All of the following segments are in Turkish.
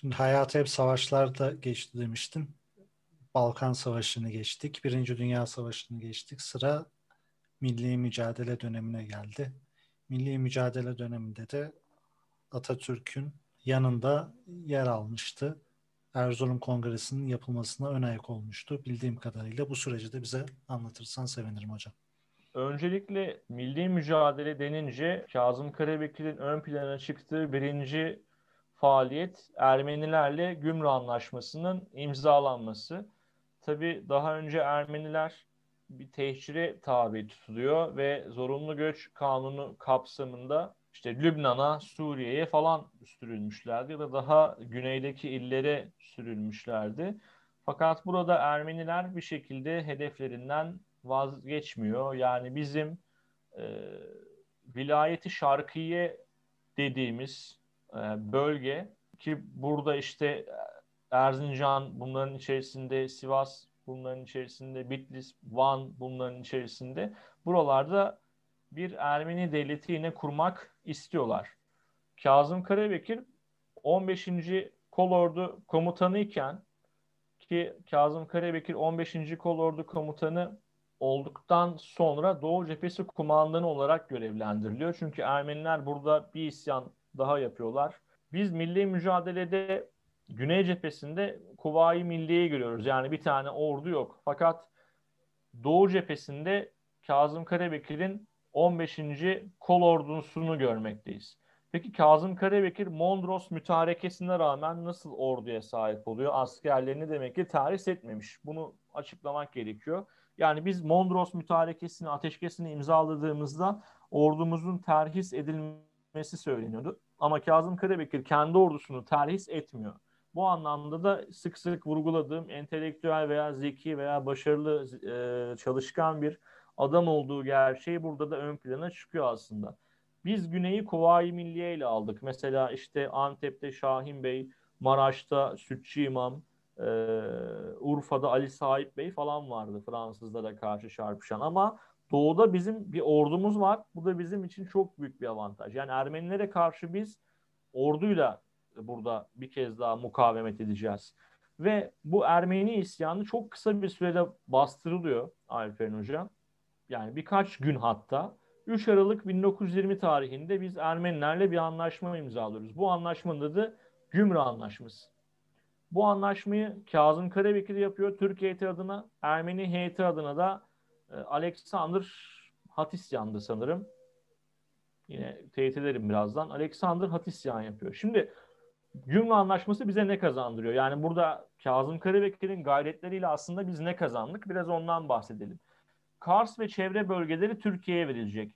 Şimdi hayatı hep savaşlarda geçti demiştin. Balkan Savaşı'nı geçtik. Birinci Dünya Savaşı'nı geçtik. Sıra milli mücadele dönemine geldi. Milli mücadele döneminde de Atatürk'ün yanında yer almıştı. Erzurum Kongresi'nin yapılmasına ön ayak olmuştu. Bildiğim kadarıyla bu süreci de bize anlatırsan sevinirim hocam. Öncelikle milli mücadele denince Kazım Karabekir'in ön plana çıktığı birinci faaliyet Ermenilerle Gümrü Anlaşması'nın imzalanması. Tabi daha önce Ermeniler bir tehcire tabi tutuluyor ve zorunlu göç kanunu kapsamında işte Lübnan'a, Suriye'ye falan sürülmüşlerdi ya da daha güneydeki illere sürülmüşlerdi. Fakat burada Ermeniler bir şekilde hedeflerinden vazgeçmiyor. Yani bizim e, vilayeti şarkiye dediğimiz e, bölge ki burada işte Erzincan bunların içerisinde, Sivas bunların içerisinde, Bitlis, Van bunların içerisinde. Buralarda bir Ermeni devleti yine kurmak istiyorlar. Kazım Karabekir 15. Kolordu komutanı iken ki Kazım Karabekir 15. Kolordu komutanı olduktan sonra Doğu Cephesi kumandanı olarak görevlendiriliyor. Çünkü Ermeniler burada bir isyan daha yapıyorlar. Biz milli mücadelede Güney cephesinde Kuvayi Milliye'yi görüyoruz. Yani bir tane ordu yok. Fakat Doğu cephesinde Kazım Karabekir'in 15. kol ordusunu görmekteyiz. Peki Kazım Karabekir Mondros mütarekesine rağmen nasıl orduya sahip oluyor? Askerlerini demek ki tahris etmemiş. Bunu açıklamak gerekiyor. Yani biz Mondros mütarekesini, ateşkesini imzaladığımızda ordumuzun terhis edilmesi söyleniyordu. Ama Kazım Karabekir kendi ordusunu terhis etmiyor. Bu anlamda da sık sık vurguladığım entelektüel veya zeki veya başarılı e, çalışkan bir adam olduğu gerçeği burada da ön plana çıkıyor aslında. Biz Güney'i Kuvayi Milliye ile aldık. Mesela işte Antep'te Şahin Bey, Maraş'ta Sütçü İmam, e, Urfa'da Ali Sahip Bey falan vardı Fransızlara karşı çarpışan. Ama doğuda bizim bir ordumuz var. Bu da bizim için çok büyük bir avantaj. Yani Ermenilere karşı biz orduyla burada bir kez daha mukavemet edeceğiz. Ve bu Ermeni isyanı çok kısa bir sürede bastırılıyor Alperen Hocam. Yani birkaç gün hatta. 3 Aralık 1920 tarihinde biz Ermenilerle bir anlaşma imzalıyoruz. Bu anlaşmanın adı Gümrü Anlaşması. Bu anlaşmayı Kazım Karabekir yapıyor Türkiye heyeti adına. Ermeni heyeti adına da e, Alexander Hatisyan'dı sanırım. Yine teyit ederim birazdan. Alexander Hatisyan yapıyor. Şimdi Gümrü Anlaşması bize ne kazandırıyor? Yani burada Kazım Karabekir'in gayretleriyle aslında biz ne kazandık? Biraz ondan bahsedelim. Kars ve çevre bölgeleri Türkiye'ye verilecek.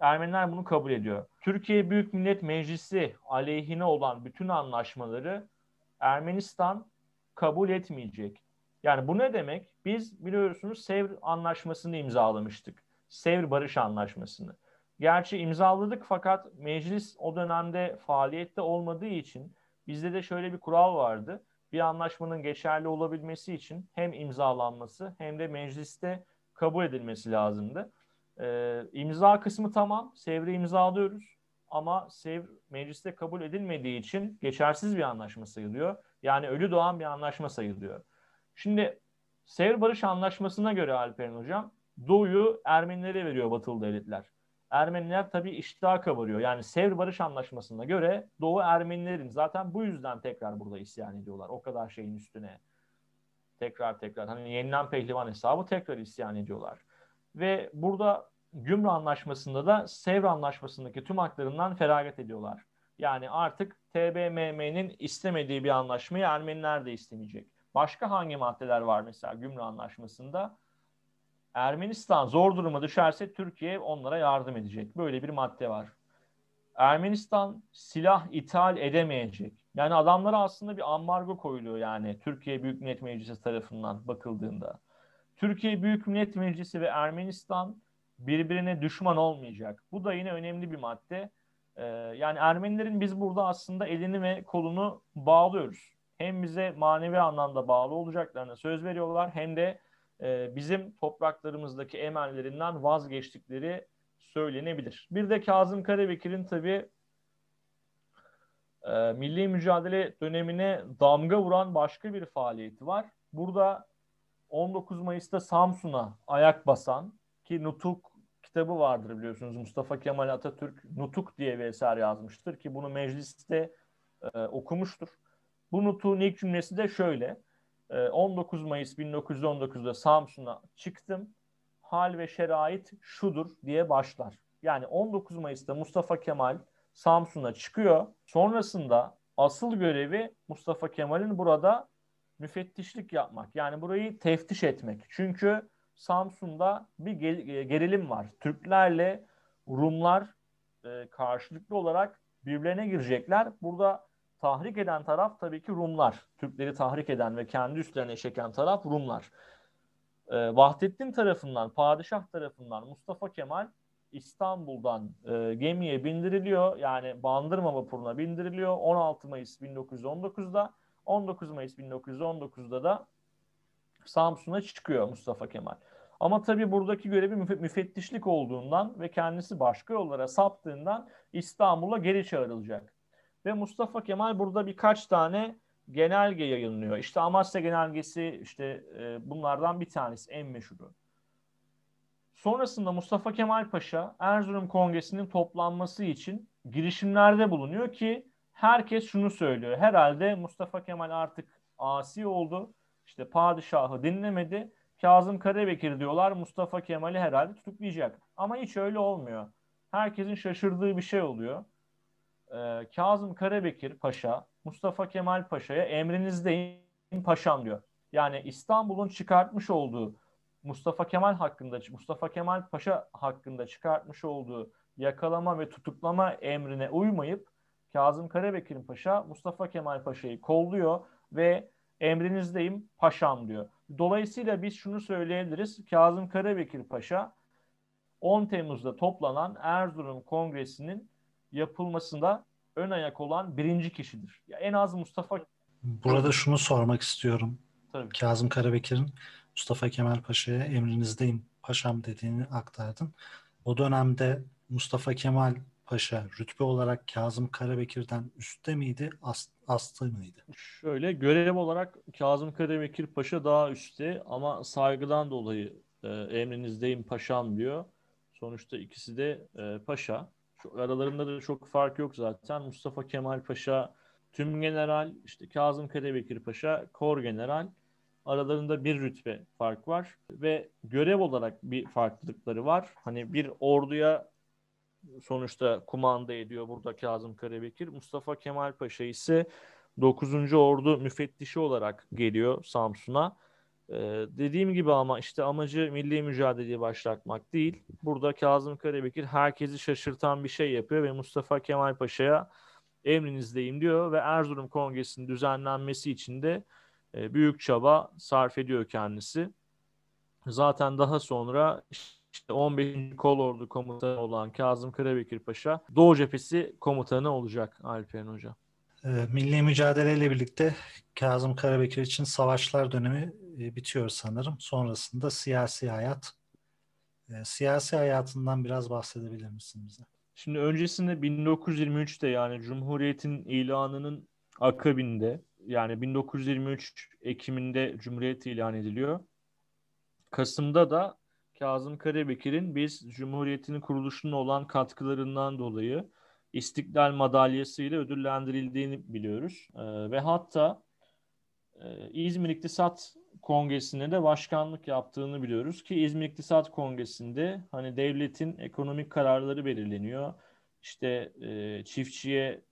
Ermeniler bunu kabul ediyor. Türkiye Büyük Millet Meclisi aleyhine olan bütün anlaşmaları Ermenistan kabul etmeyecek. Yani bu ne demek? Biz biliyorsunuz Sevr Anlaşması'nı imzalamıştık. Sevr Barış Anlaşması'nı. Gerçi imzaladık fakat meclis o dönemde faaliyette olmadığı için bizde de şöyle bir kural vardı. Bir anlaşmanın geçerli olabilmesi için hem imzalanması hem de mecliste kabul edilmesi lazımdı. Ee, imza kısmı tamam. Sevr'i imzalıyoruz. Ama Sevr mecliste kabul edilmediği için geçersiz bir anlaşma sayılıyor. Yani ölü doğan bir anlaşma sayılıyor. Şimdi Sevr Barış Anlaşması'na göre Alperen Hocam Doğu'yu Ermenilere veriyor batılı devletler. Ermeniler tabii iştah kabarıyor. Yani Sevr Barış Anlaşması'na göre Doğu Ermenilerin zaten bu yüzden tekrar burada isyan ediyorlar. O kadar şeyin üstüne tekrar tekrar hani yenilen pehlivan hesabı tekrar isyan ediyorlar. Ve burada Gümrü Anlaşması'nda da Sevr Anlaşması'ndaki tüm haklarından feragat ediyorlar. Yani artık TBMM'nin istemediği bir anlaşmayı Ermeniler de istemeyecek. Başka hangi maddeler var mesela Gümrü Anlaşması'nda? Ermenistan zor duruma düşerse Türkiye onlara yardım edecek. Böyle bir madde var. Ermenistan silah ithal edemeyecek. Yani adamlara aslında bir ambargo koyuluyor yani Türkiye Büyük Millet Meclisi tarafından bakıldığında. Türkiye Büyük Millet Meclisi ve Ermenistan birbirine düşman olmayacak. Bu da yine önemli bir madde. Ee, yani Ermenilerin biz burada aslında elini ve kolunu bağlıyoruz. Hem bize manevi anlamda bağlı olacaklarına söz veriyorlar hem de e, bizim topraklarımızdaki emellerinden vazgeçtikleri söylenebilir. Bir de Kazım Karabekir'in tabii e, milli mücadele dönemine damga vuran başka bir faaliyeti var. Burada 19 Mayıs'ta Samsun'a ayak basan ki Nutuk kitabı vardır biliyorsunuz. Mustafa Kemal Atatürk Nutuk diye bir eser yazmıştır ki bunu mecliste e, okumuştur. Bu Nutuk'un ilk cümlesi de şöyle. E, 19 Mayıs 1919'da Samsun'a çıktım. Hal ve şerait şudur diye başlar. Yani 19 Mayıs'ta Mustafa Kemal Samsun'a çıkıyor. Sonrasında asıl görevi Mustafa Kemal'in burada müfettişlik yapmak. Yani burayı teftiş etmek. Çünkü Samsun'da bir gerilim var. Türklerle Rumlar e, karşılıklı olarak birbirlerine girecekler. Burada tahrik eden taraf tabii ki Rumlar. Türkleri tahrik eden ve kendi üstlerine çeken taraf Rumlar. E, Vahdettin tarafından, padişah tarafından Mustafa Kemal İstanbul'dan e, gemiye bindiriliyor. Yani Bandırma vapuruna bindiriliyor 16 Mayıs 1919'da. 19 Mayıs 1919'da da Samsun'a çıkıyor Mustafa Kemal. Ama tabii buradaki görevi müfettişlik olduğundan ve kendisi başka yollara saptığından İstanbul'a geri çağrılacak. Ve Mustafa Kemal burada birkaç tane genelge yayınlıyor. İşte Amasya genelgesi işte e, bunlardan bir tanesi en meşhuru. Sonrasında Mustafa Kemal Paşa Erzurum Kongresi'nin toplanması için girişimlerde bulunuyor ki herkes şunu söylüyor. Herhalde Mustafa Kemal artık asi oldu. İşte padişahı dinlemedi. Kazım Karabekir diyorlar Mustafa Kemal'i herhalde tutuklayacak. Ama hiç öyle olmuyor. Herkesin şaşırdığı bir şey oluyor. Ee, Kazım Karabekir Paşa Mustafa Kemal Paşa'ya emrinizdeyim paşam diyor. Yani İstanbul'un çıkartmış olduğu Mustafa Kemal hakkında Mustafa Kemal Paşa hakkında çıkartmış olduğu yakalama ve tutuklama emrine uymayıp Kazım Karabekir Paşa Mustafa Kemal Paşa'yı kolluyor ve emrinizdeyim paşam diyor. Dolayısıyla biz şunu söyleyebiliriz. Kazım Karabekir Paşa 10 Temmuz'da toplanan Erzurum Kongresi'nin yapılmasında ön ayak olan birinci kişidir. Ya en az Mustafa Burada şunu sormak istiyorum. Tabii. Kazım Karabekir'in Mustafa Kemal Paşa'ya emrinizdeyim paşam dediğini aktardın. O dönemde Mustafa Kemal Paşa rütbe olarak Kazım Karabekir'den üstte miydi, ast, astı mıydı? Şöyle görev olarak Kazım Karabekir Paşa daha üstte ama saygıdan dolayı e, emrinizdeyim paşam diyor. Sonuçta ikisi de e, paşa. Şu aralarında da çok fark yok zaten. Mustafa Kemal Paşa tüm general, işte Kazım Karabekir Paşa kor general. Aralarında bir rütbe fark var ve görev olarak bir farklılıkları var. Hani bir orduya sonuçta kumanda ediyor burada Kazım Karabekir. Mustafa Kemal Paşa ise 9. Ordu müfettişi olarak geliyor Samsun'a. Ee, dediğim gibi ama işte amacı milli mücadeleyi başlatmak değil. Burada Kazım Karabekir herkesi şaşırtan bir şey yapıyor ve Mustafa Kemal Paşa'ya emrinizdeyim diyor ve Erzurum Kongresi'nin düzenlenmesi için de e, büyük çaba sarf ediyor kendisi. Zaten daha sonra işte 15. Kolordu komutanı olan Kazım Karabekir Paşa Doğu Cephesi komutanı olacak Alperen Hoca. Ee, milli mücadeleyle birlikte Kazım Karabekir için savaşlar dönemi e, bitiyor sanırım. Sonrasında siyasi hayat. Ee, siyasi hayatından biraz bahsedebilir misin bize? Şimdi öncesinde 1923'te yani Cumhuriyet'in ilanının akabinde yani 1923 Ekim'inde Cumhuriyet ilan ediliyor. Kasım'da da Kazım Karabekir'in biz Cumhuriyet'in kuruluşuna olan katkılarından dolayı İstiklal Madalyası ile ödüllendirildiğini biliyoruz. Ee, ve hatta e, İzmir İktisat Kongresi'ne de başkanlık yaptığını biliyoruz ki İzmir İktisat Kongresi'nde hani devletin ekonomik kararları belirleniyor. İşte e, çiftçiye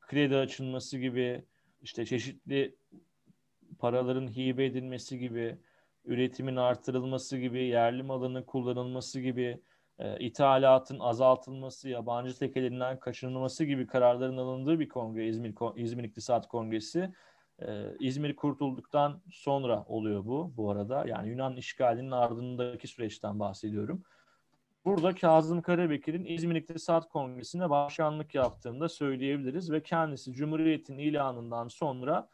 kredi açılması gibi işte çeşitli paraların hibe edilmesi gibi üretimin artırılması gibi, yerli malının kullanılması gibi, e, ithalatın azaltılması, yabancı tekelerinden kaçınılması gibi kararların alındığı bir kongre İzmir, İzmir İktisat Kongresi. E, İzmir kurtulduktan sonra oluyor bu bu arada. Yani Yunan işgalinin ardındaki süreçten bahsediyorum. Burada Kazım Karabekir'in İzmir İktisat Kongresi'ne başkanlık yaptığını da söyleyebiliriz ve kendisi Cumhuriyet'in ilanından sonra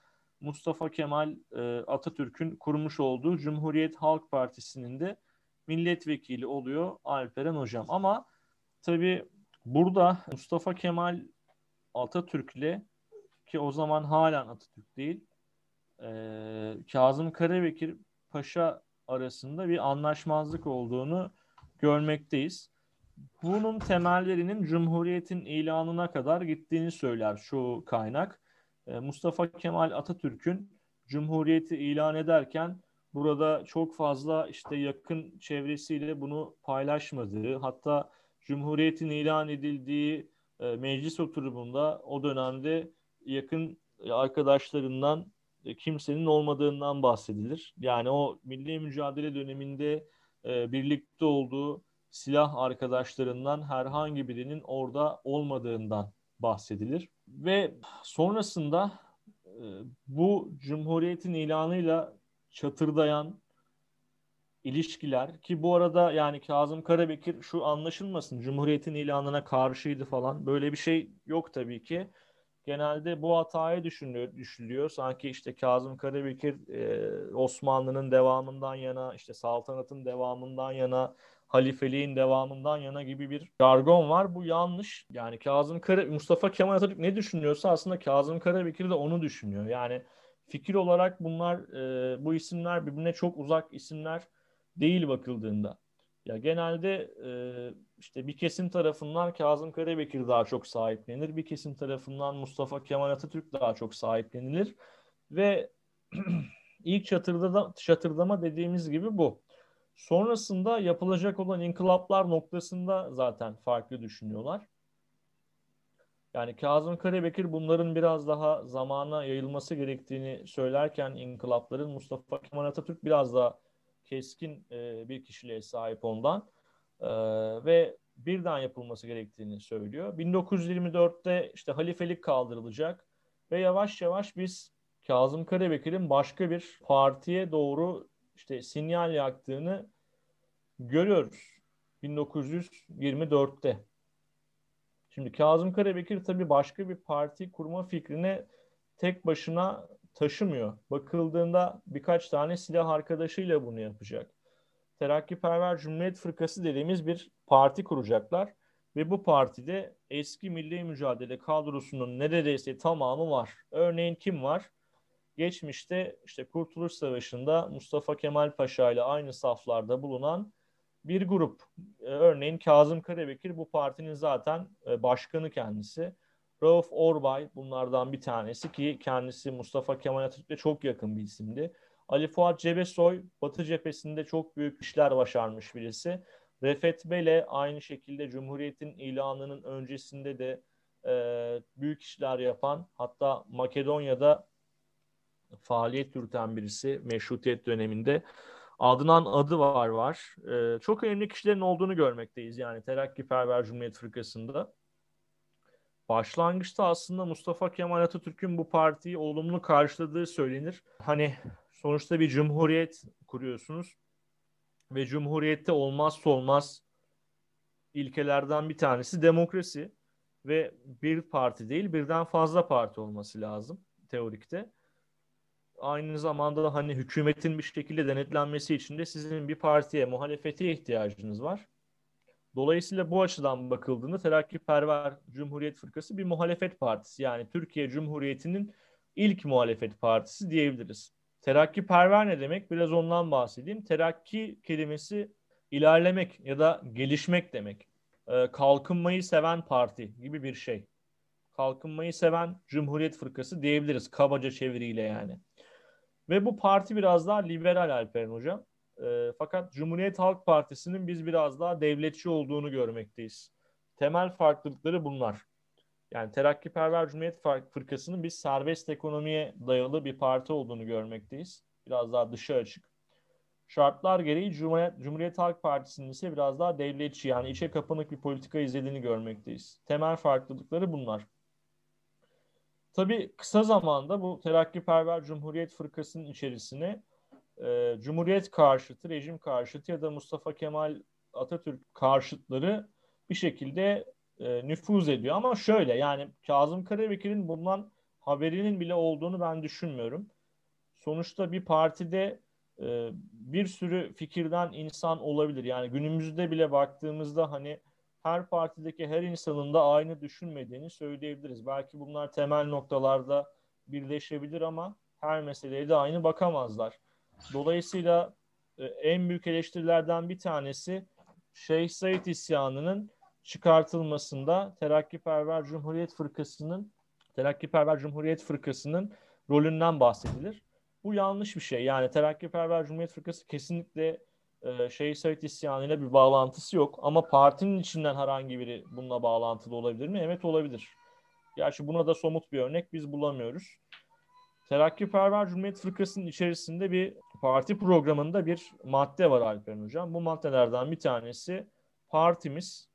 Mustafa Kemal e, Atatürk'ün kurmuş olduğu Cumhuriyet Halk Partisi'nin de milletvekili oluyor Alperen Hocam. Ama tabii burada Mustafa Kemal Atatürk'le ki o zaman halen Atatürk değil. E, Kazım Karabekir Paşa arasında bir anlaşmazlık olduğunu görmekteyiz. Bunun temellerinin Cumhuriyet'in ilanına kadar gittiğini söyler şu kaynak. E, Mustafa Kemal Atatürk'ün Cumhuriyeti ilan ederken burada çok fazla işte yakın çevresiyle bunu paylaşmadığı hatta Cumhuriyet'in ilan edildiği e, meclis oturumunda o dönemde yakın arkadaşlarından e, kimsenin olmadığından bahsedilir. Yani o milli mücadele döneminde birlikte olduğu silah arkadaşlarından herhangi birinin orada olmadığından bahsedilir. Ve sonrasında e, bu Cumhuriyet'in ilanıyla çatırdayan ilişkiler ki bu arada yani Kazım Karabekir şu anlaşılmasın Cumhuriyet'in ilanına karşıydı falan böyle bir şey yok tabii ki. Genelde bu hataya düşünülüyor, düşünülüyor. Sanki işte Kazım Karabekir e, Osmanlı'nın devamından yana, işte saltanatın devamından yana, halifeliğin devamından yana gibi bir jargon var. Bu yanlış. Yani Kazım Kara Mustafa Kemal Atatürk ne düşünüyorsa aslında Kazım Karabekir de onu düşünüyor. Yani fikir olarak bunlar e, bu isimler birbirine çok uzak isimler değil bakıldığında. Ya genelde e, işte bir kesim tarafından Kazım Karabekir daha çok sahiplenir, bir kesim tarafından Mustafa Kemal Atatürk daha çok sahiplenilir ve ilk çatırda çatırdama dediğimiz gibi bu. Sonrasında yapılacak olan inkılaplar noktasında zaten farklı düşünüyorlar. Yani Kazım Karabekir bunların biraz daha zamana yayılması gerektiğini söylerken inkılapların Mustafa Kemal Atatürk biraz daha keskin e, bir kişiliğe sahip ondan e, ve birden yapılması gerektiğini söylüyor. 1924'te işte halifelik kaldırılacak ve yavaş yavaş biz Kazım Karabekir'in başka bir partiye doğru işte sinyal yaktığını görüyoruz 1924'te. Şimdi Kazım Karabekir tabii başka bir parti kurma fikrine tek başına taşımıyor. Bakıldığında birkaç tane silah arkadaşıyla bunu yapacak. Terakkiperver Cumhuriyet Fırkası dediğimiz bir parti kuracaklar ve bu partide eski milli mücadele kadrosunun neredeyse tamamı var. Örneğin kim var? Geçmişte işte Kurtuluş Savaşı'nda Mustafa Kemal Paşa ile aynı saflarda bulunan bir grup. Örneğin Kazım Karabekir bu partinin zaten e, başkanı kendisi. Rauf Orbay bunlardan bir tanesi ki kendisi Mustafa Kemal Atatürk'le çok yakın bir isimdi. Ali Fuat Cebesoy Batı cephesinde çok büyük işler başarmış birisi. Refet Bele aynı şekilde Cumhuriyet'in ilanının öncesinde de e, büyük işler yapan hatta Makedonya'da faaliyet yürüten birisi meşrutiyet döneminde. Adnan adı var var. E, çok önemli kişilerin olduğunu görmekteyiz yani Terakkiperver Cumhuriyet Fırkası'nda başlangıçta aslında Mustafa Kemal Atatürk'ün bu partiyi olumlu karşıladığı söylenir. Hani sonuçta bir cumhuriyet kuruyorsunuz ve cumhuriyette olmazsa olmaz ilkelerden bir tanesi demokrasi ve bir parti değil birden fazla parti olması lazım teorikte. Aynı zamanda da hani hükümetin bir şekilde denetlenmesi için de sizin bir partiye, muhalefete ihtiyacınız var. Dolayısıyla bu açıdan bakıldığında Terakkiperver Cumhuriyet Fırkası bir muhalefet partisi. Yani Türkiye Cumhuriyeti'nin ilk muhalefet partisi diyebiliriz. Terakkiperver ne demek? Biraz ondan bahsedeyim. Terakki kelimesi ilerlemek ya da gelişmek demek. Ee, kalkınmayı seven parti gibi bir şey. Kalkınmayı seven Cumhuriyet Fırkası diyebiliriz kabaca çeviriyle yani. Ve bu parti biraz daha liberal Alperen Hocam. E, fakat Cumhuriyet Halk Partisi'nin biz biraz daha devletçi olduğunu görmekteyiz. Temel farklılıkları bunlar. Yani Terakkiperver Cumhuriyet Fırkası'nın biz serbest ekonomiye dayalı bir parti olduğunu görmekteyiz. Biraz daha dışa açık. Şartlar gereği Cumhuriyet, Cumhuriyet Halk Partisi'nin ise biraz daha devletçi yani içe kapanık bir politika izlediğini görmekteyiz. Temel farklılıkları bunlar. Tabii kısa zamanda bu Terakkiperver Cumhuriyet Fırkası'nın içerisine e, Cumhuriyet karşıtı, rejim karşıtı ya da Mustafa Kemal Atatürk karşıtları bir şekilde e, nüfuz ediyor. Ama şöyle yani Kazım Karabekir'in bundan haberinin bile olduğunu ben düşünmüyorum. Sonuçta bir partide e, bir sürü fikirden insan olabilir. Yani günümüzde bile baktığımızda hani her partideki her insanın da aynı düşünmediğini söyleyebiliriz. Belki bunlar temel noktalarda birleşebilir ama her meseleye de aynı bakamazlar. Dolayısıyla e, en büyük eleştirilerden bir tanesi Şeyh Said isyanının çıkartılmasında Terakkiperver Cumhuriyet Fırkası'nın Terakkiperver Cumhuriyet Fırkası'nın rolünden bahsedilir. Bu yanlış bir şey. Yani Terakkiperver Cumhuriyet Fırkası kesinlikle e, Şeyh Said isyanıyla bir bağlantısı yok. Ama partinin içinden herhangi biri bununla bağlantılı olabilir mi? Evet olabilir. Gerçi buna da somut bir örnek biz bulamıyoruz. Terakkiperver Cumhuriyet Fırkası'nın içerisinde bir parti programında bir madde var Alperen Hocam. Bu maddelerden bir tanesi partimiz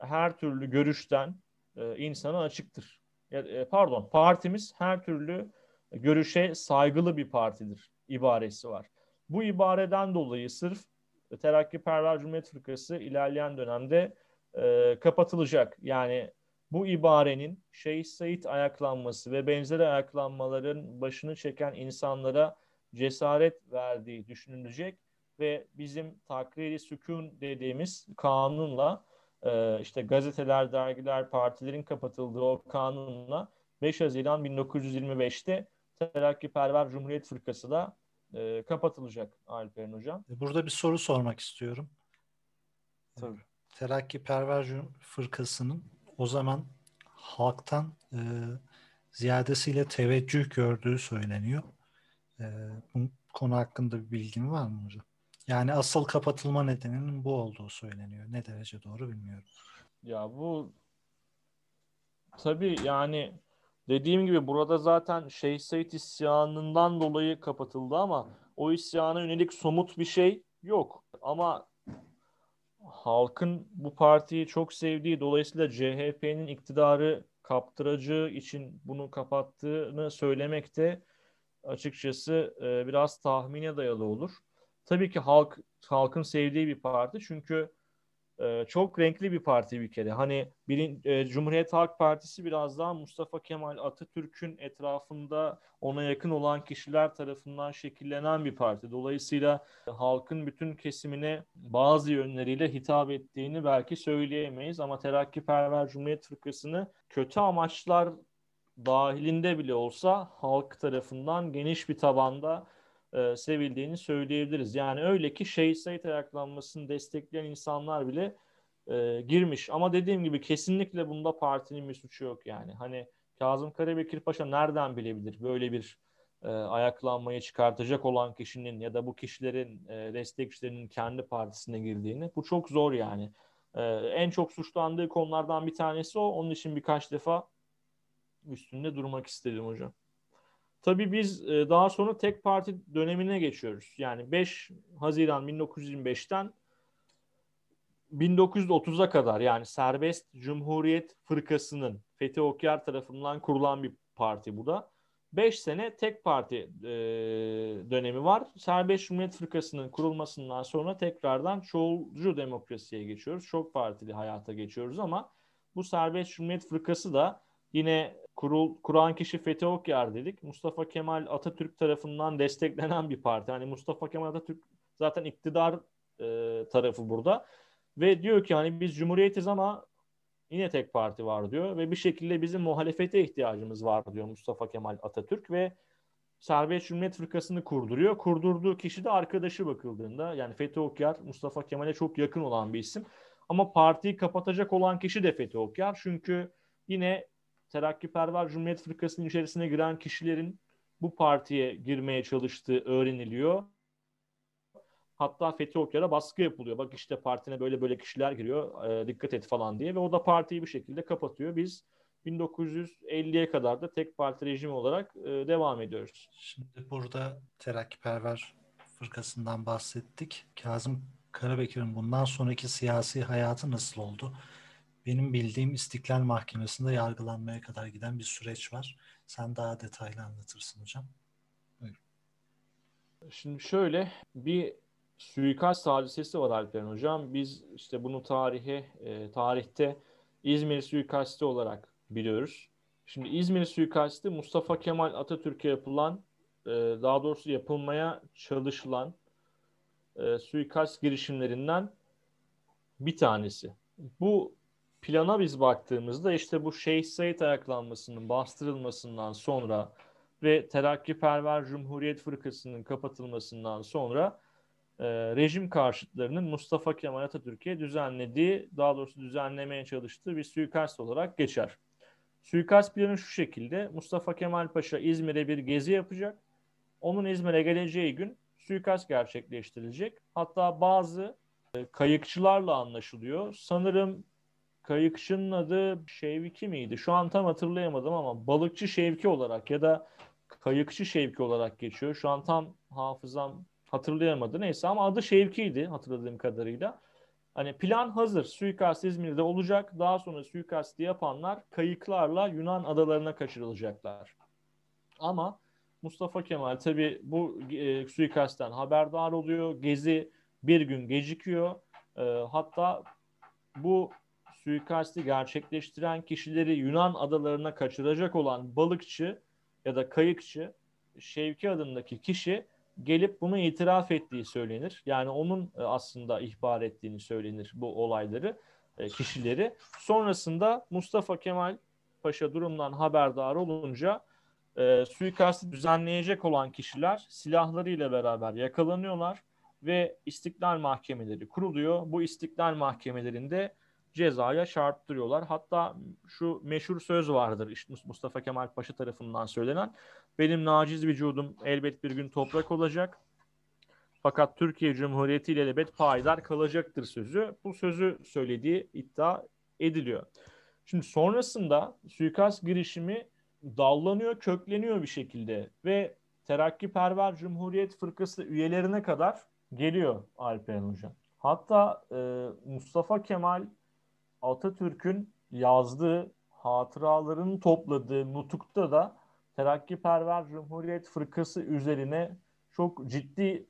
her türlü görüşten e, insana açıktır. E, pardon, partimiz her türlü görüşe saygılı bir partidir ibaresi var. Bu ibareden dolayı sırf Terakkiperver Cumhuriyet Fırkası ilerleyen dönemde e, kapatılacak. Yani bu ibarenin Şeyh Said ayaklanması ve benzeri ayaklanmaların başını çeken insanlara cesaret verdiği düşünülecek ve bizim takriri sükun dediğimiz kanunla e, işte gazeteler, dergiler, partilerin kapatıldığı o kanunla 5 Haziran 1925'te Terakkiperver Cumhuriyet Fırkası da e, kapatılacak Alperen Hocam. Burada bir soru sormak istiyorum. Tabii. Terakkiperver Fırkası'nın o zaman halktan e, ziyadesiyle teveccüh gördüğü söyleniyor. E, bu konu hakkında bir bilgin var mı hocam? Yani asıl kapatılma nedeninin bu olduğu söyleniyor. Ne derece doğru bilmiyorum. Ya bu tabii yani dediğim gibi burada zaten Şeyh Said isyanından dolayı kapatıldı ama o isyana yönelik somut bir şey yok. Ama halkın bu partiyi çok sevdiği dolayısıyla CHP'nin iktidarı kaptıracağı için bunu kapattığını söylemek de açıkçası e, biraz tahmine dayalı olur. Tabii ki halk halkın sevdiği bir parti çünkü e, çok renkli bir parti bir kere. Hani birin, e, Cumhuriyet Halk Partisi biraz daha Mustafa Kemal Atatürk'ün etrafında ona yakın olan kişiler tarafından şekillenen bir parti. Dolayısıyla halkın bütün kesimine bazı yönleriyle hitap ettiğini belki söyleyemeyiz ama Terakkiperver Cumhuriyet Fırkası'nı kötü amaçlar dahilinde bile olsa halk tarafından geniş bir tabanda e, sevildiğini söyleyebiliriz. Yani öyle ki Şeyh Said ayaklanmasını destekleyen insanlar bile e, girmiş. Ama dediğim gibi kesinlikle bunda partinin bir suçu yok yani. Hani Kazım Karabekir Paşa nereden bilebilir böyle bir e, ayaklanmayı çıkartacak olan kişinin ya da bu kişilerin e, destekçilerinin kendi partisine girdiğini. Bu çok zor yani. E, en çok suçlandığı konulardan bir tanesi o. Onun için birkaç defa üstünde durmak istedim hocam. Tabii biz e, daha sonra tek parti dönemine geçiyoruz. Yani 5 Haziran 1925'ten 1930'a kadar yani Serbest Cumhuriyet Fırkası'nın Fethi Okyar tarafından kurulan bir parti bu da. 5 sene tek parti e, dönemi var. Serbest Cumhuriyet Fırkası'nın kurulmasından sonra tekrardan çoğulcu demokrasiye geçiyoruz. Çok partili hayata geçiyoruz ama bu Serbest Cumhuriyet Fırkası da yine kurul kuran kişi Fethi Okyar dedik. Mustafa Kemal Atatürk tarafından desteklenen bir parti. Hani Mustafa Kemal Atatürk zaten iktidar e, tarafı burada. Ve diyor ki hani biz cumhuriyetiz ama yine tek parti var diyor ve bir şekilde bizim muhalefete ihtiyacımız var diyor Mustafa Kemal Atatürk ve Serbest Cumhuriyet Fırkası'nı kurduruyor. Kurdurduğu kişi de arkadaşı bakıldığında yani Fethi Okyar Mustafa Kemal'e çok yakın olan bir isim. Ama partiyi kapatacak olan kişi de Fethi Okyar. Çünkü yine Terakkiperver Cumhuriyet Fırkası'nın içerisine giren kişilerin bu partiye girmeye çalıştığı öğreniliyor. Hatta Fethi Okyar'a baskı yapılıyor. Bak işte partine böyle böyle kişiler giriyor. E, dikkat et falan diye. Ve o da partiyi bir şekilde kapatıyor. Biz 1950'ye kadar da tek parti rejimi olarak e, devam ediyoruz. Şimdi burada Terakkiperver Fırkası'ndan bahsettik. Kazım Karabekir'in bundan sonraki siyasi hayatı nasıl oldu? Benim bildiğim İstiklal Mahkemesi'nde yargılanmaya kadar giden bir süreç var. Sen daha detaylı anlatırsın hocam. Buyurun. Şimdi şöyle bir suikast hadisesi var Alperen Hocam. Biz işte bunu tarihe, e, tarihte İzmir suikasti olarak biliyoruz. Şimdi İzmir suikasti Mustafa Kemal Atatürk'e yapılan, e, daha doğrusu yapılmaya çalışılan e, suikast girişimlerinden bir tanesi. bu plana biz baktığımızda işte bu Şeyh Said ayaklanmasının bastırılmasından sonra ve Terakkiperver Cumhuriyet Fırkası'nın kapatılmasından sonra e, rejim karşıtlarının Mustafa Kemal Atatürk'e düzenlediği, daha doğrusu düzenlemeye çalıştığı bir suikast olarak geçer. Suikast planı şu şekilde. Mustafa Kemal Paşa İzmir'e bir gezi yapacak. Onun İzmir'e geleceği gün suikast gerçekleştirilecek. Hatta bazı e, kayıkçılarla anlaşılıyor. Sanırım kayıkçının adı Şevki miydi? Şu an tam hatırlayamadım ama balıkçı Şevki olarak ya da kayıkçı Şevki olarak geçiyor. Şu an tam hafızam hatırlayamadı. Neyse ama adı Şevki'ydi hatırladığım kadarıyla. Hani plan hazır. Suikast İzmir'de olacak. Daha sonra suikasti yapanlar kayıklarla Yunan adalarına kaçırılacaklar. Ama Mustafa Kemal tabi bu e, suikastten haberdar oluyor. Gezi bir gün gecikiyor. E, hatta bu suikasti gerçekleştiren kişileri Yunan adalarına kaçıracak olan balıkçı ya da kayıkçı Şevki adındaki kişi gelip bunu itiraf ettiği söylenir. Yani onun e, aslında ihbar ettiğini söylenir bu olayları, e, kişileri. Sonrasında Mustafa Kemal Paşa durumdan haberdar olunca e, suikastı düzenleyecek olan kişiler silahlarıyla beraber yakalanıyorlar ve istiklal mahkemeleri kuruluyor. Bu istiklal mahkemelerinde cezaya çarptırıyorlar. Hatta şu meşhur söz vardır işte Mustafa Kemal Paşa tarafından söylenen. Benim naciz vücudum elbet bir gün toprak olacak. Fakat Türkiye Cumhuriyeti ile elbet payidar kalacaktır sözü. Bu sözü söylediği iddia ediliyor. Şimdi sonrasında suikast girişimi dallanıyor, kökleniyor bir şekilde ve Terakkiperver Cumhuriyet Fırkası üyelerine kadar geliyor Alperen Hoca. Hatta e, Mustafa Kemal Atatürk'ün yazdığı hatıralarını topladığı nutukta da Terakkiperver Cumhuriyet Fırkası üzerine çok ciddi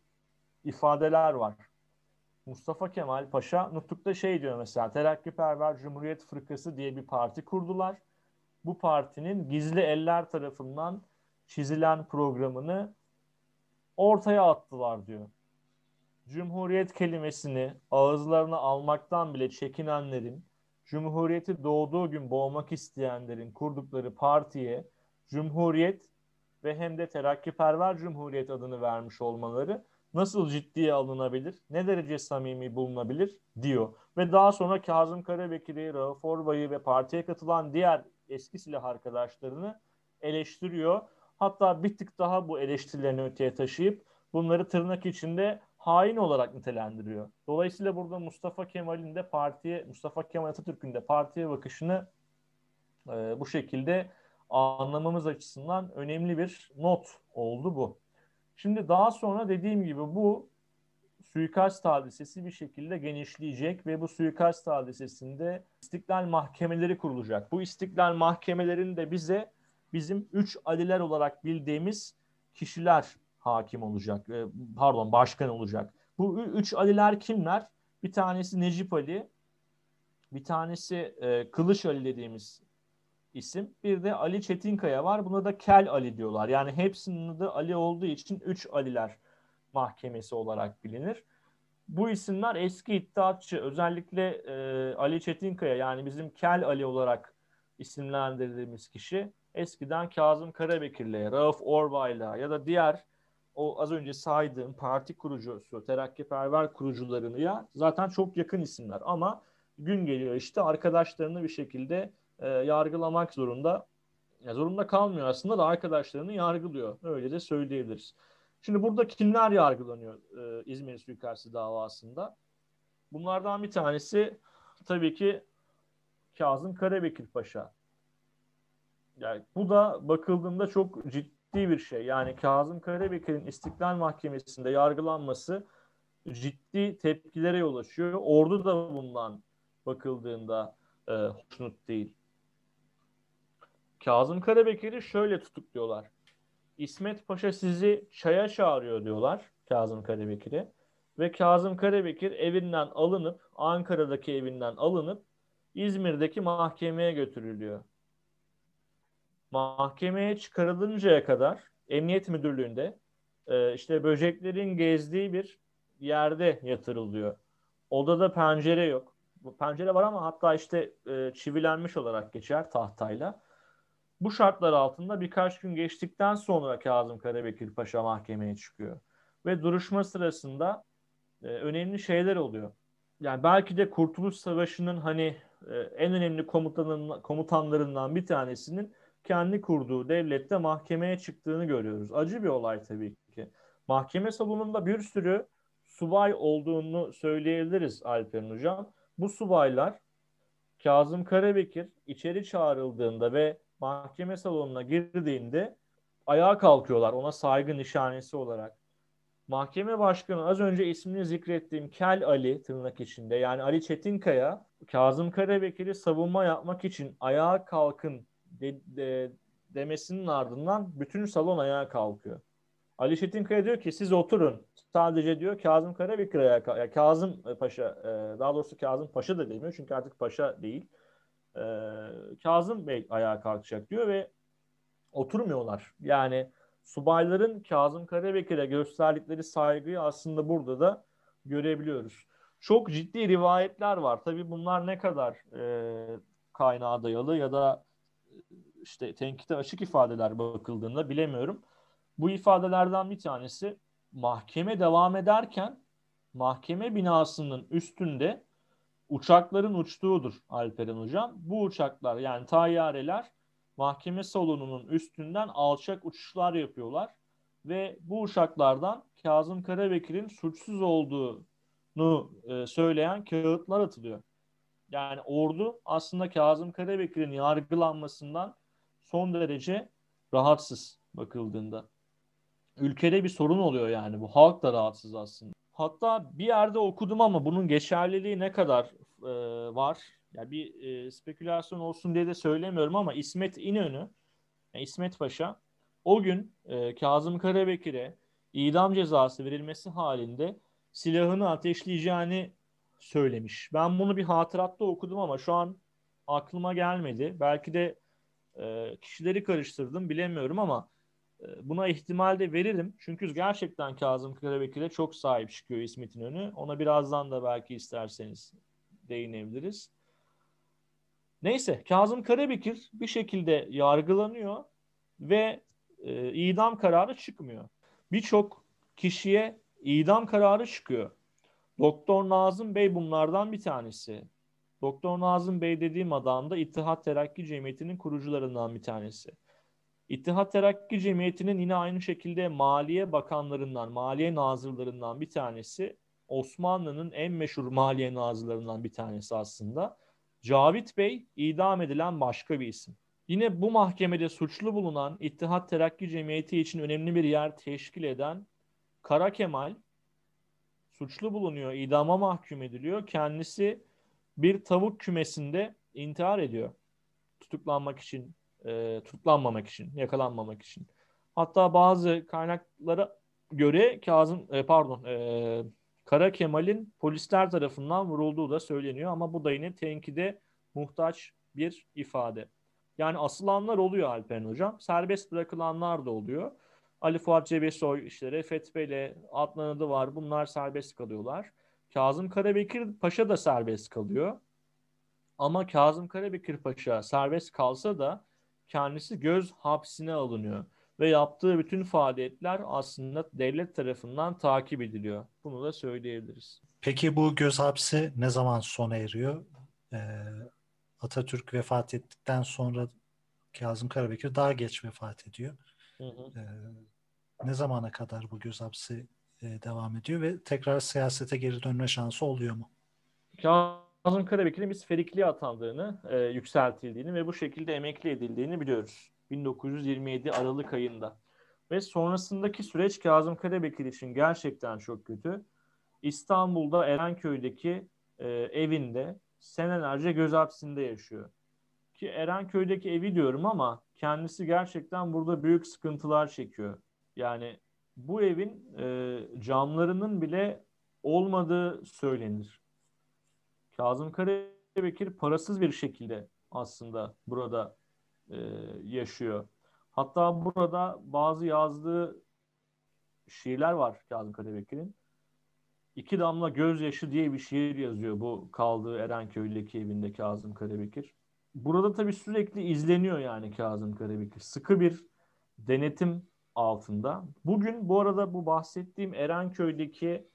ifadeler var. Mustafa Kemal Paşa nutukta şey diyor mesela Terakkiperver Cumhuriyet Fırkası diye bir parti kurdular. Bu partinin gizli eller tarafından çizilen programını ortaya attılar diyor. Cumhuriyet kelimesini ağızlarına almaktan bile çekinenlerin Cumhuriyeti doğduğu gün boğmak isteyenlerin kurdukları partiye Cumhuriyet ve hem de terakkiperver Cumhuriyet adını vermiş olmaları nasıl ciddiye alınabilir, ne derece samimi bulunabilir diyor. Ve daha sonra Kazım Karabekir'i, Rauf Orbay'ı ve partiye katılan diğer eski silah arkadaşlarını eleştiriyor. Hatta bir tık daha bu eleştirilerini öteye taşıyıp bunları tırnak içinde hain olarak nitelendiriyor. Dolayısıyla burada Mustafa Kemal'in de partiye, Mustafa Kemal Atatürk'ün de partiye bakışını e, bu şekilde anlamamız açısından önemli bir not oldu bu. Şimdi daha sonra dediğim gibi bu suikast hadisesi bir şekilde genişleyecek ve bu suikast hadisesinde istiklal mahkemeleri kurulacak. Bu istiklal mahkemelerinde bize bizim üç aliler olarak bildiğimiz kişiler hakim olacak. E, pardon başkan olacak. Bu üç Aliler kimler? Bir tanesi Necip Ali, bir tanesi e, Kılıç Ali dediğimiz isim. Bir de Ali Çetinkaya var. Buna da Kel Ali diyorlar. Yani hepsinin adı Ali olduğu için üç Aliler mahkemesi olarak bilinir. Bu isimler eski iddiatçı. Özellikle e, Ali Çetinkaya yani bizim Kel Ali olarak isimlendirdiğimiz kişi eskiden Kazım Karabekir'le, Rauf Orbay'la ya da diğer o az önce saydığım parti kurucusu, terakkiperver kurucularını ya zaten çok yakın isimler ama gün geliyor işte arkadaşlarını bir şekilde e, yargılamak zorunda. Ya zorunda kalmıyor aslında da arkadaşlarını yargılıyor. Öyle de söyleyebiliriz. Şimdi burada kimler yargılanıyor e, İzmir suikastı davasında? Bunlardan bir tanesi tabii ki Kazım Karabekir Paşa. Yani bu da bakıldığında çok ciddi ciddi bir şey. Yani Kazım Karabekir'in İstiklal Mahkemesi'nde yargılanması ciddi tepkilere yol açıyor. Ordu da bundan bakıldığında e, hoşnut değil. Kazım Karabekir'i şöyle tutukluyorlar. İsmet Paşa sizi çaya çağırıyor diyorlar Kazım Karabekir'e. Ve Kazım Karabekir evinden alınıp Ankara'daki evinden alınıp İzmir'deki mahkemeye götürülüyor mahkemeye çıkarılıncaya kadar Emniyet Müdürlüğü'nde e, işte böceklerin gezdiği bir yerde yatırılıyor. Odada pencere yok. pencere var ama hatta işte e, çivilenmiş olarak geçer tahtayla. Bu şartlar altında birkaç gün geçtikten sonra Kazım Karabekir Paşa mahkemeye çıkıyor. Ve duruşma sırasında e, önemli şeyler oluyor. Yani belki de Kurtuluş Savaşı'nın hani e, en önemli komutanlarından bir tanesinin kendi kurduğu devlette mahkemeye çıktığını görüyoruz. Acı bir olay tabii ki. Mahkeme salonunda bir sürü subay olduğunu söyleyebiliriz Alperen Hocam. Bu subaylar Kazım Karabekir içeri çağrıldığında ve mahkeme salonuna girdiğinde ayağa kalkıyorlar ona saygı nişanesi olarak. Mahkeme başkanı az önce ismini zikrettiğim Kel Ali tırnak içinde yani Ali Çetinkaya Kazım Karabekir'i savunma yapmak için ayağa kalkın de, de, demesinin ardından bütün salon ayağa kalkıyor. Ali Çetinkaya diyor ki siz oturun. Sadece diyor Kazım Karabekir ayağa. Yani Kazım Paşa e, daha doğrusu Kazım Paşa da demiyor çünkü artık paşa değil. E, Kazım Bey ayağa kalkacak diyor ve oturmuyorlar. Yani subayların Kazım Karabekir'e gösterdikleri saygıyı aslında burada da görebiliyoruz. Çok ciddi rivayetler var. Tabii bunlar ne kadar e, kaynağa dayalı ya da işte tenkite açık ifadeler bakıldığında bilemiyorum. Bu ifadelerden bir tanesi mahkeme devam ederken mahkeme binasının üstünde uçakların uçtuğudur Alperen Hocam. Bu uçaklar yani tayyareler mahkeme salonunun üstünden alçak uçuşlar yapıyorlar ve bu uçaklardan Kazım Karabekir'in suçsuz olduğunu e, söyleyen kağıtlar atılıyor. Yani ordu aslında Kazım Karabekir'in yargılanmasından son derece rahatsız bakıldığında. Ülkede bir sorun oluyor yani bu. Halk da rahatsız aslında. Hatta bir yerde okudum ama bunun geçerliliği ne kadar e, var? Yani bir e, spekülasyon olsun diye de söylemiyorum ama İsmet İnönü, yani İsmet Paşa o gün e, Kazım Karabekir'e idam cezası verilmesi halinde silahını ateşleyeceğini söylemiş. Ben bunu bir hatıratta okudum ama şu an aklıma gelmedi. Belki de e, kişileri karıştırdım bilemiyorum ama e, buna ihtimal de veririm. Çünkü gerçekten Kazım Karabekir'e çok sahip çıkıyor İsmet İnönü. Ona birazdan da belki isterseniz değinebiliriz. Neyse Kazım Karabekir bir şekilde yargılanıyor ve e, idam kararı çıkmıyor. Birçok kişiye idam kararı çıkıyor. Doktor Nazım Bey bunlardan bir tanesi. Doktor Nazım Bey dediğim adam da İttihat Terakki Cemiyeti'nin kurucularından bir tanesi. İttihat Terakki Cemiyeti'nin yine aynı şekilde Maliye Bakanlarından, Maliye Nazırlarından bir tanesi. Osmanlı'nın en meşhur Maliye Nazırlarından bir tanesi aslında. Cavit Bey idam edilen başka bir isim. Yine bu mahkemede suçlu bulunan İttihat Terakki Cemiyeti için önemli bir yer teşkil eden Kara Kemal suçlu bulunuyor, idama mahkum ediliyor. Kendisi bir tavuk kümesinde intihar ediyor. Tutuklanmak için, e, tutuklanmamak için, yakalanmamak için. Hatta bazı kaynaklara göre Kazım, e, pardon, e, Kara Kemal'in polisler tarafından vurulduğu da söyleniyor ama bu da yine tenkide muhtaç bir ifade. Yani asılanlar oluyor Alperen Hocam. Serbest bırakılanlar da oluyor. Ali Fuat Cebesoy, işte Refet Bey'le Adnan Adı var. Bunlar serbest kalıyorlar. Kazım Karabekir Paşa da serbest kalıyor. Ama Kazım Karabekir Paşa serbest kalsa da kendisi göz hapsine alınıyor ve yaptığı bütün faaliyetler aslında devlet tarafından takip ediliyor. Bunu da söyleyebiliriz. Peki bu göz hapsi ne zaman sona eriyor? Ee, Atatürk vefat ettikten sonra Kazım Karabekir daha geç vefat ediyor. Hı hı. Ee, ne zamana kadar bu göz hapsi e, devam ediyor ve tekrar siyasete geri dönme şansı oluyor mu? Kazım Karabekir'in biz ferikliğe atandığını, e, yükseltildiğini ve bu şekilde emekli edildiğini biliyoruz. 1927 Aralık ayında. Ve sonrasındaki süreç Kazım Karabekir için gerçekten çok kötü. İstanbul'da Erenköy'deki e, evinde senelerce göz hapsinde yaşıyor. Ki Erenköy'deki evi diyorum ama kendisi gerçekten burada büyük sıkıntılar çekiyor. Yani bu evin e, camlarının bile olmadığı söylenir. Kazım Karabekir parasız bir şekilde aslında burada e, yaşıyor. Hatta burada bazı yazdığı şiirler var Kazım Karabekir'in. İki Damla Gözyaşı diye bir şiir yazıyor bu kaldığı Erenköy'deki evinde Kazım Karabekir. Burada tabii sürekli izleniyor yani Kazım Karabekir. Sıkı bir denetim altında. Bugün bu arada bu bahsettiğim Erenköy'deki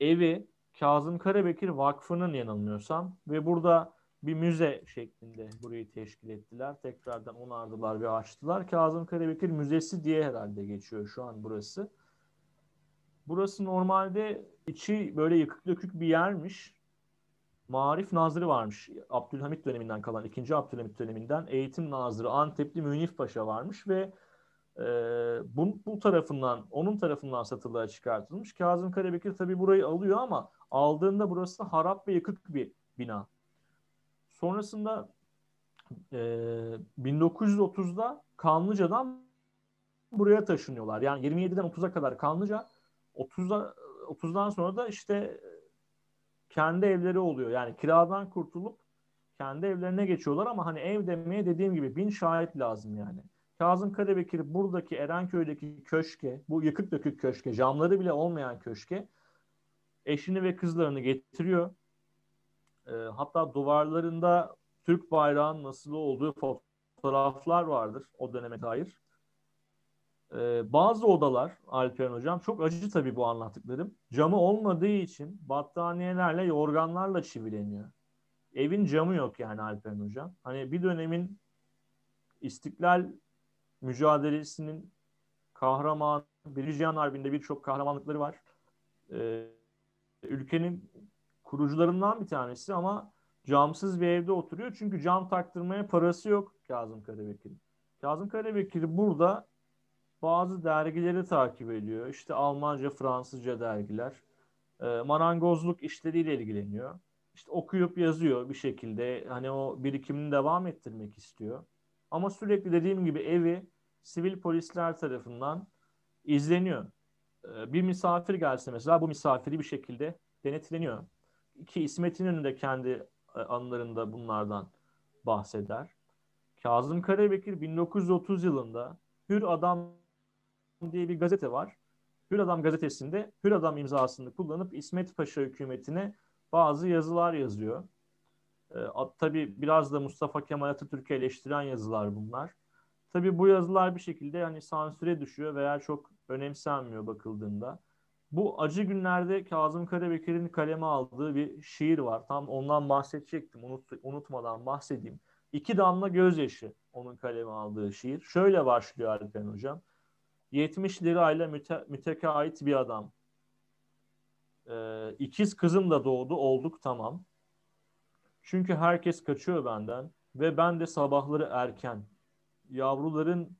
evi Kazım Karabekir Vakfı'nın yanılmıyorsam ve burada bir müze şeklinde burayı teşkil ettiler. Tekrardan onardılar ve açtılar. Kazım Karabekir Müzesi diye herhalde geçiyor şu an burası. Burası normalde içi böyle yıkık dökük bir yermiş. Marif Nazırı varmış. Abdülhamit döneminden kalan, ikinci Abdülhamit döneminden eğitim nazırı Antepli Münif Paşa varmış ve e, bu, bu tarafından, onun tarafından satılığa çıkartılmış. Kazım Karabekir tabii burayı alıyor ama aldığında burası harap ve yıkık bir bina. Sonrasında e, 1930'da Kanlıca'dan buraya taşınıyorlar. Yani 27'den 30'a kadar Kanlıca, 30'da 30'dan sonra da işte kendi evleri oluyor. Yani kiradan kurtulup kendi evlerine geçiyorlar ama hani ev demeye dediğim gibi bin şahit lazım yani. Kazım Karabekir buradaki Erenköy'deki köşke, bu yıkık dökük köşke, camları bile olmayan köşke eşini ve kızlarını getiriyor. E, hatta duvarlarında Türk bayrağının nasıl olduğu fotoğraflar vardır o döneme dair. E, bazı odalar Alperen Hocam çok acı tabii bu anlattıklarım. Camı olmadığı için battaniyelerle, yorganlarla çivileniyor. Evin camı yok yani Alperen Hocam. Hani bir dönemin İstiklal mücadelesinin kahraman, Birinci Cihan Harbi'nde birçok kahramanlıkları var. Ee, ülkenin kurucularından bir tanesi ama camsız bir evde oturuyor. Çünkü cam taktırmaya parası yok Kazım Karabekir'in. Kazım Karabekir burada bazı dergileri takip ediyor. İşte Almanca, Fransızca dergiler. E, marangozluk işleriyle ilgileniyor. İşte okuyup yazıyor bir şekilde. Hani o birikimini devam ettirmek istiyor. Ama sürekli dediğim gibi evi sivil polisler tarafından izleniyor. E, bir misafir gelse mesela bu misafiri bir şekilde denetleniyor. Ki İsmet İnönü de kendi e, anılarında bunlardan bahseder. Kazım Karabekir 1930 yılında Hür Adam diye bir gazete var. Hür Adam gazetesinde Hür Adam imzasını kullanıp İsmet Paşa hükümetine bazı yazılar yazıyor. E, tabii biraz da Mustafa Kemal Atatürk'ü eleştiren yazılar bunlar. Tabii bu yazılar bir şekilde hani sansüre düşüyor veya çok önemsenmiyor bakıldığında. Bu acı günlerde Kazım Karabekir'in kaleme aldığı bir şiir var. Tam ondan bahsedecektim. Unut, unutmadan bahsedeyim. İki damla gözyaşı onun kaleme aldığı şiir. Şöyle başlıyor Alpen Hocam. 70 lirayla müte, mütekait bir adam. Ee, ikiz kızım da doğdu olduk tamam. Çünkü herkes kaçıyor benden ve ben de sabahları erken. Yavruların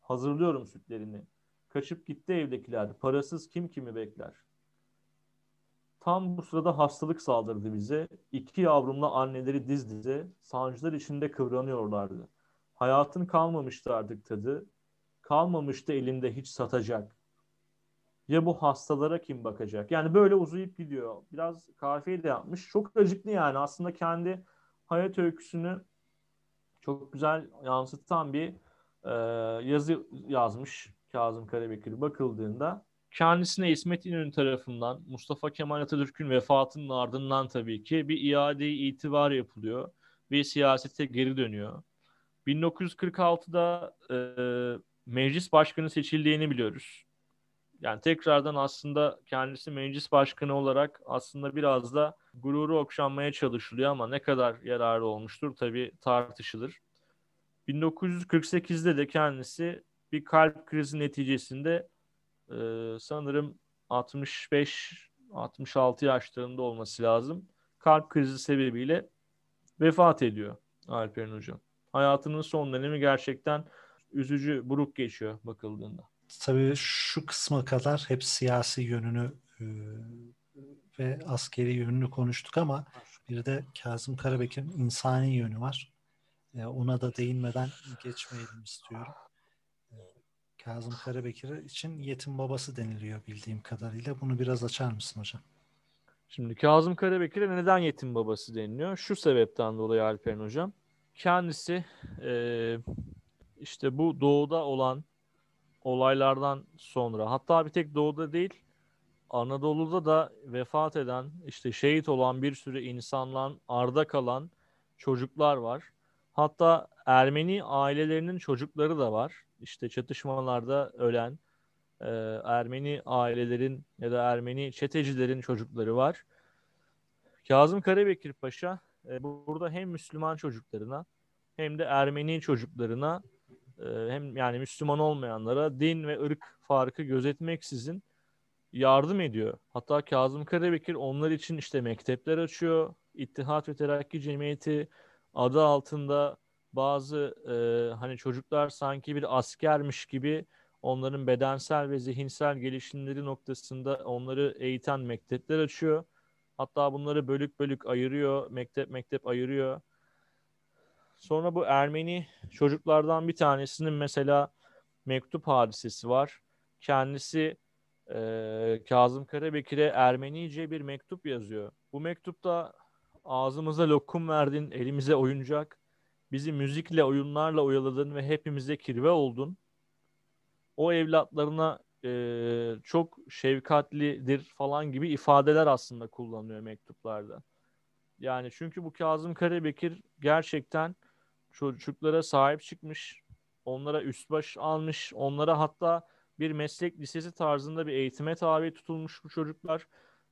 hazırlıyorum sütlerini. Kaçıp gitti evdekiler. Parasız kim kimi bekler. Tam bu sırada hastalık saldırdı bize. İki yavrumla anneleri diz dize sancılar içinde kıvranıyorlardı. Hayatın kalmamıştı artık tadı. Kalmamıştı elimde hiç satacak. Ya bu hastalara kim bakacak? Yani böyle uzayıp gidiyor. Biraz kafiye de yapmış. Çok acıklı yani. Aslında kendi hayat öyküsünü çok güzel yansıtan bir e, yazı yazmış Kazım Karabekir bakıldığında kendisine İsmet İnönü tarafından Mustafa Kemal Atatürk'ün vefatının ardından tabii ki bir iade itibar yapılıyor ve siyasete geri dönüyor. 1946'da e, meclis başkanı seçildiğini biliyoruz. Yani tekrardan aslında kendisi meclis başkanı olarak aslında biraz da gururu okşanmaya çalışılıyor ama ne kadar yararlı olmuştur tabii tartışılır. 1948'de de kendisi bir kalp krizi neticesinde e, sanırım 65-66 yaşlarında olması lazım. Kalp krizi sebebiyle vefat ediyor Alperen Hocam. Hayatının son dönemi gerçekten üzücü, buruk geçiyor bakıldığında. Tabii şu kısma kadar hep siyasi yönünü e, ve askeri yönünü konuştuk ama bir de Kazım Karabekir'in insani yönü var. E, ona da değinmeden geçmeyelim istiyorum. Kazım Karabekir için yetim babası deniliyor bildiğim kadarıyla. Bunu biraz açar mısın hocam? Şimdi Kazım Karabekir'e neden yetim babası deniliyor? Şu sebepten dolayı Alperen hocam. Kendisi e, işte bu doğuda olan olaylardan sonra hatta bir tek doğuda değil Anadolu'da da vefat eden, işte şehit olan bir sürü insandan arda kalan çocuklar var. Hatta Ermeni ailelerinin çocukları da var. İşte çatışmalarda ölen e, Ermeni ailelerin ya da Ermeni çetecilerin çocukları var. Kazım Karabekir Paşa e, burada hem Müslüman çocuklarına hem de Ermeni çocuklarına hem yani Müslüman olmayanlara din ve ırk farkı gözetmeksizin yardım ediyor. Hatta Kazım Karabekir onlar için işte mektepler açıyor. İttihat ve Terakki Cemiyeti adı altında bazı e, hani çocuklar sanki bir askermiş gibi onların bedensel ve zihinsel gelişimleri noktasında onları eğiten mektepler açıyor. Hatta bunları bölük bölük ayırıyor, mektep mektep ayırıyor. Sonra bu Ermeni çocuklardan bir tanesinin mesela mektup hadisesi var. Kendisi e, Kazım Karabekir'e Ermenice bir mektup yazıyor. Bu mektupta ağzımıza lokum verdin, elimize oyuncak, bizi müzikle, oyunlarla oyaladın ve hepimize kirve oldun. O evlatlarına e, çok şefkatlidir falan gibi ifadeler aslında kullanıyor mektuplarda. Yani çünkü bu Kazım Karabekir gerçekten çocuklara sahip çıkmış, onlara üst baş almış, onlara hatta bir meslek lisesi tarzında bir eğitime tabi tutulmuş bu çocuklar.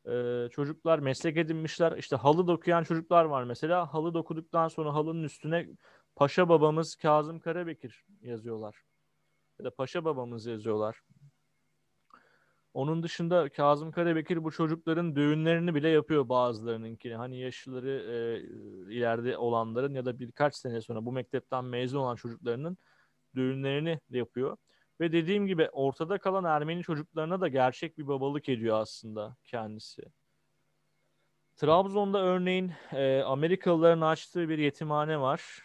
Ee, çocuklar meslek edinmişler. İşte halı dokuyan çocuklar var mesela. Halı dokuduktan sonra halının üstüne Paşa babamız Kazım Karabekir yazıyorlar. Ya da Paşa babamız yazıyorlar. Onun dışında Kazım Karabekir bu çocukların düğünlerini bile yapıyor bazılarınınkini. Hani yaşları e, ileride olanların ya da birkaç sene sonra bu mektepten mezun olan çocuklarının düğünlerini yapıyor. Ve dediğim gibi ortada kalan Ermeni çocuklarına da gerçek bir babalık ediyor aslında kendisi. Trabzon'da örneğin e, Amerikalıların açtığı bir yetimhane var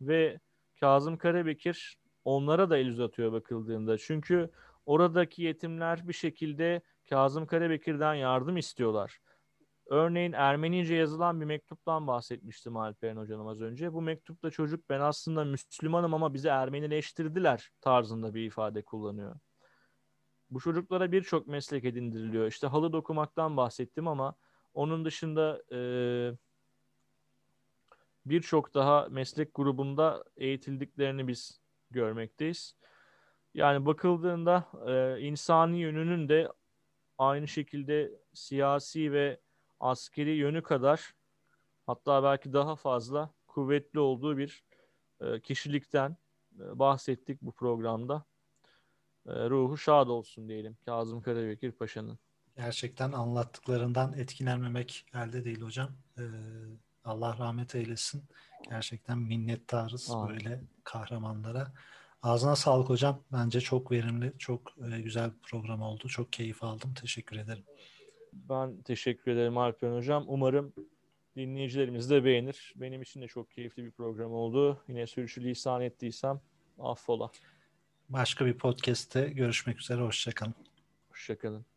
ve Kazım Karabekir onlara da el uzatıyor bakıldığında. Çünkü oradaki yetimler bir şekilde Kazım Karabekir'den yardım istiyorlar. Örneğin Ermenice yazılan bir mektuptan bahsetmiştim Alperen Hocam az önce. Bu mektupta çocuk ben aslında Müslümanım ama bizi Ermenileştirdiler tarzında bir ifade kullanıyor. Bu çocuklara birçok meslek edindiriliyor. İşte halı dokumaktan bahsettim ama onun dışında e, birçok daha meslek grubunda eğitildiklerini biz görmekteyiz. Yani bakıldığında e, insani yönünün de aynı şekilde siyasi ve askeri yönü kadar hatta belki daha fazla kuvvetli olduğu bir e, kişilikten e, bahsettik bu programda. E, ruhu şad olsun diyelim Kazım Karabekir Paşa'nın. Gerçekten anlattıklarından etkilenmemek elde değil hocam. Ee, Allah rahmet eylesin. Gerçekten minnettarız Aa. böyle kahramanlara. Ağzına sağlık hocam. Bence çok verimli, çok e, güzel bir program oldu. Çok keyif aldım. Teşekkür ederim. Ben teşekkür ederim Alper Hocam. Umarım dinleyicilerimiz de beğenir. Benim için de çok keyifli bir program oldu. Yine sürçülisan ettiysem affola. Başka bir podcast'te görüşmek üzere. Hoşçakalın. Hoşçakalın.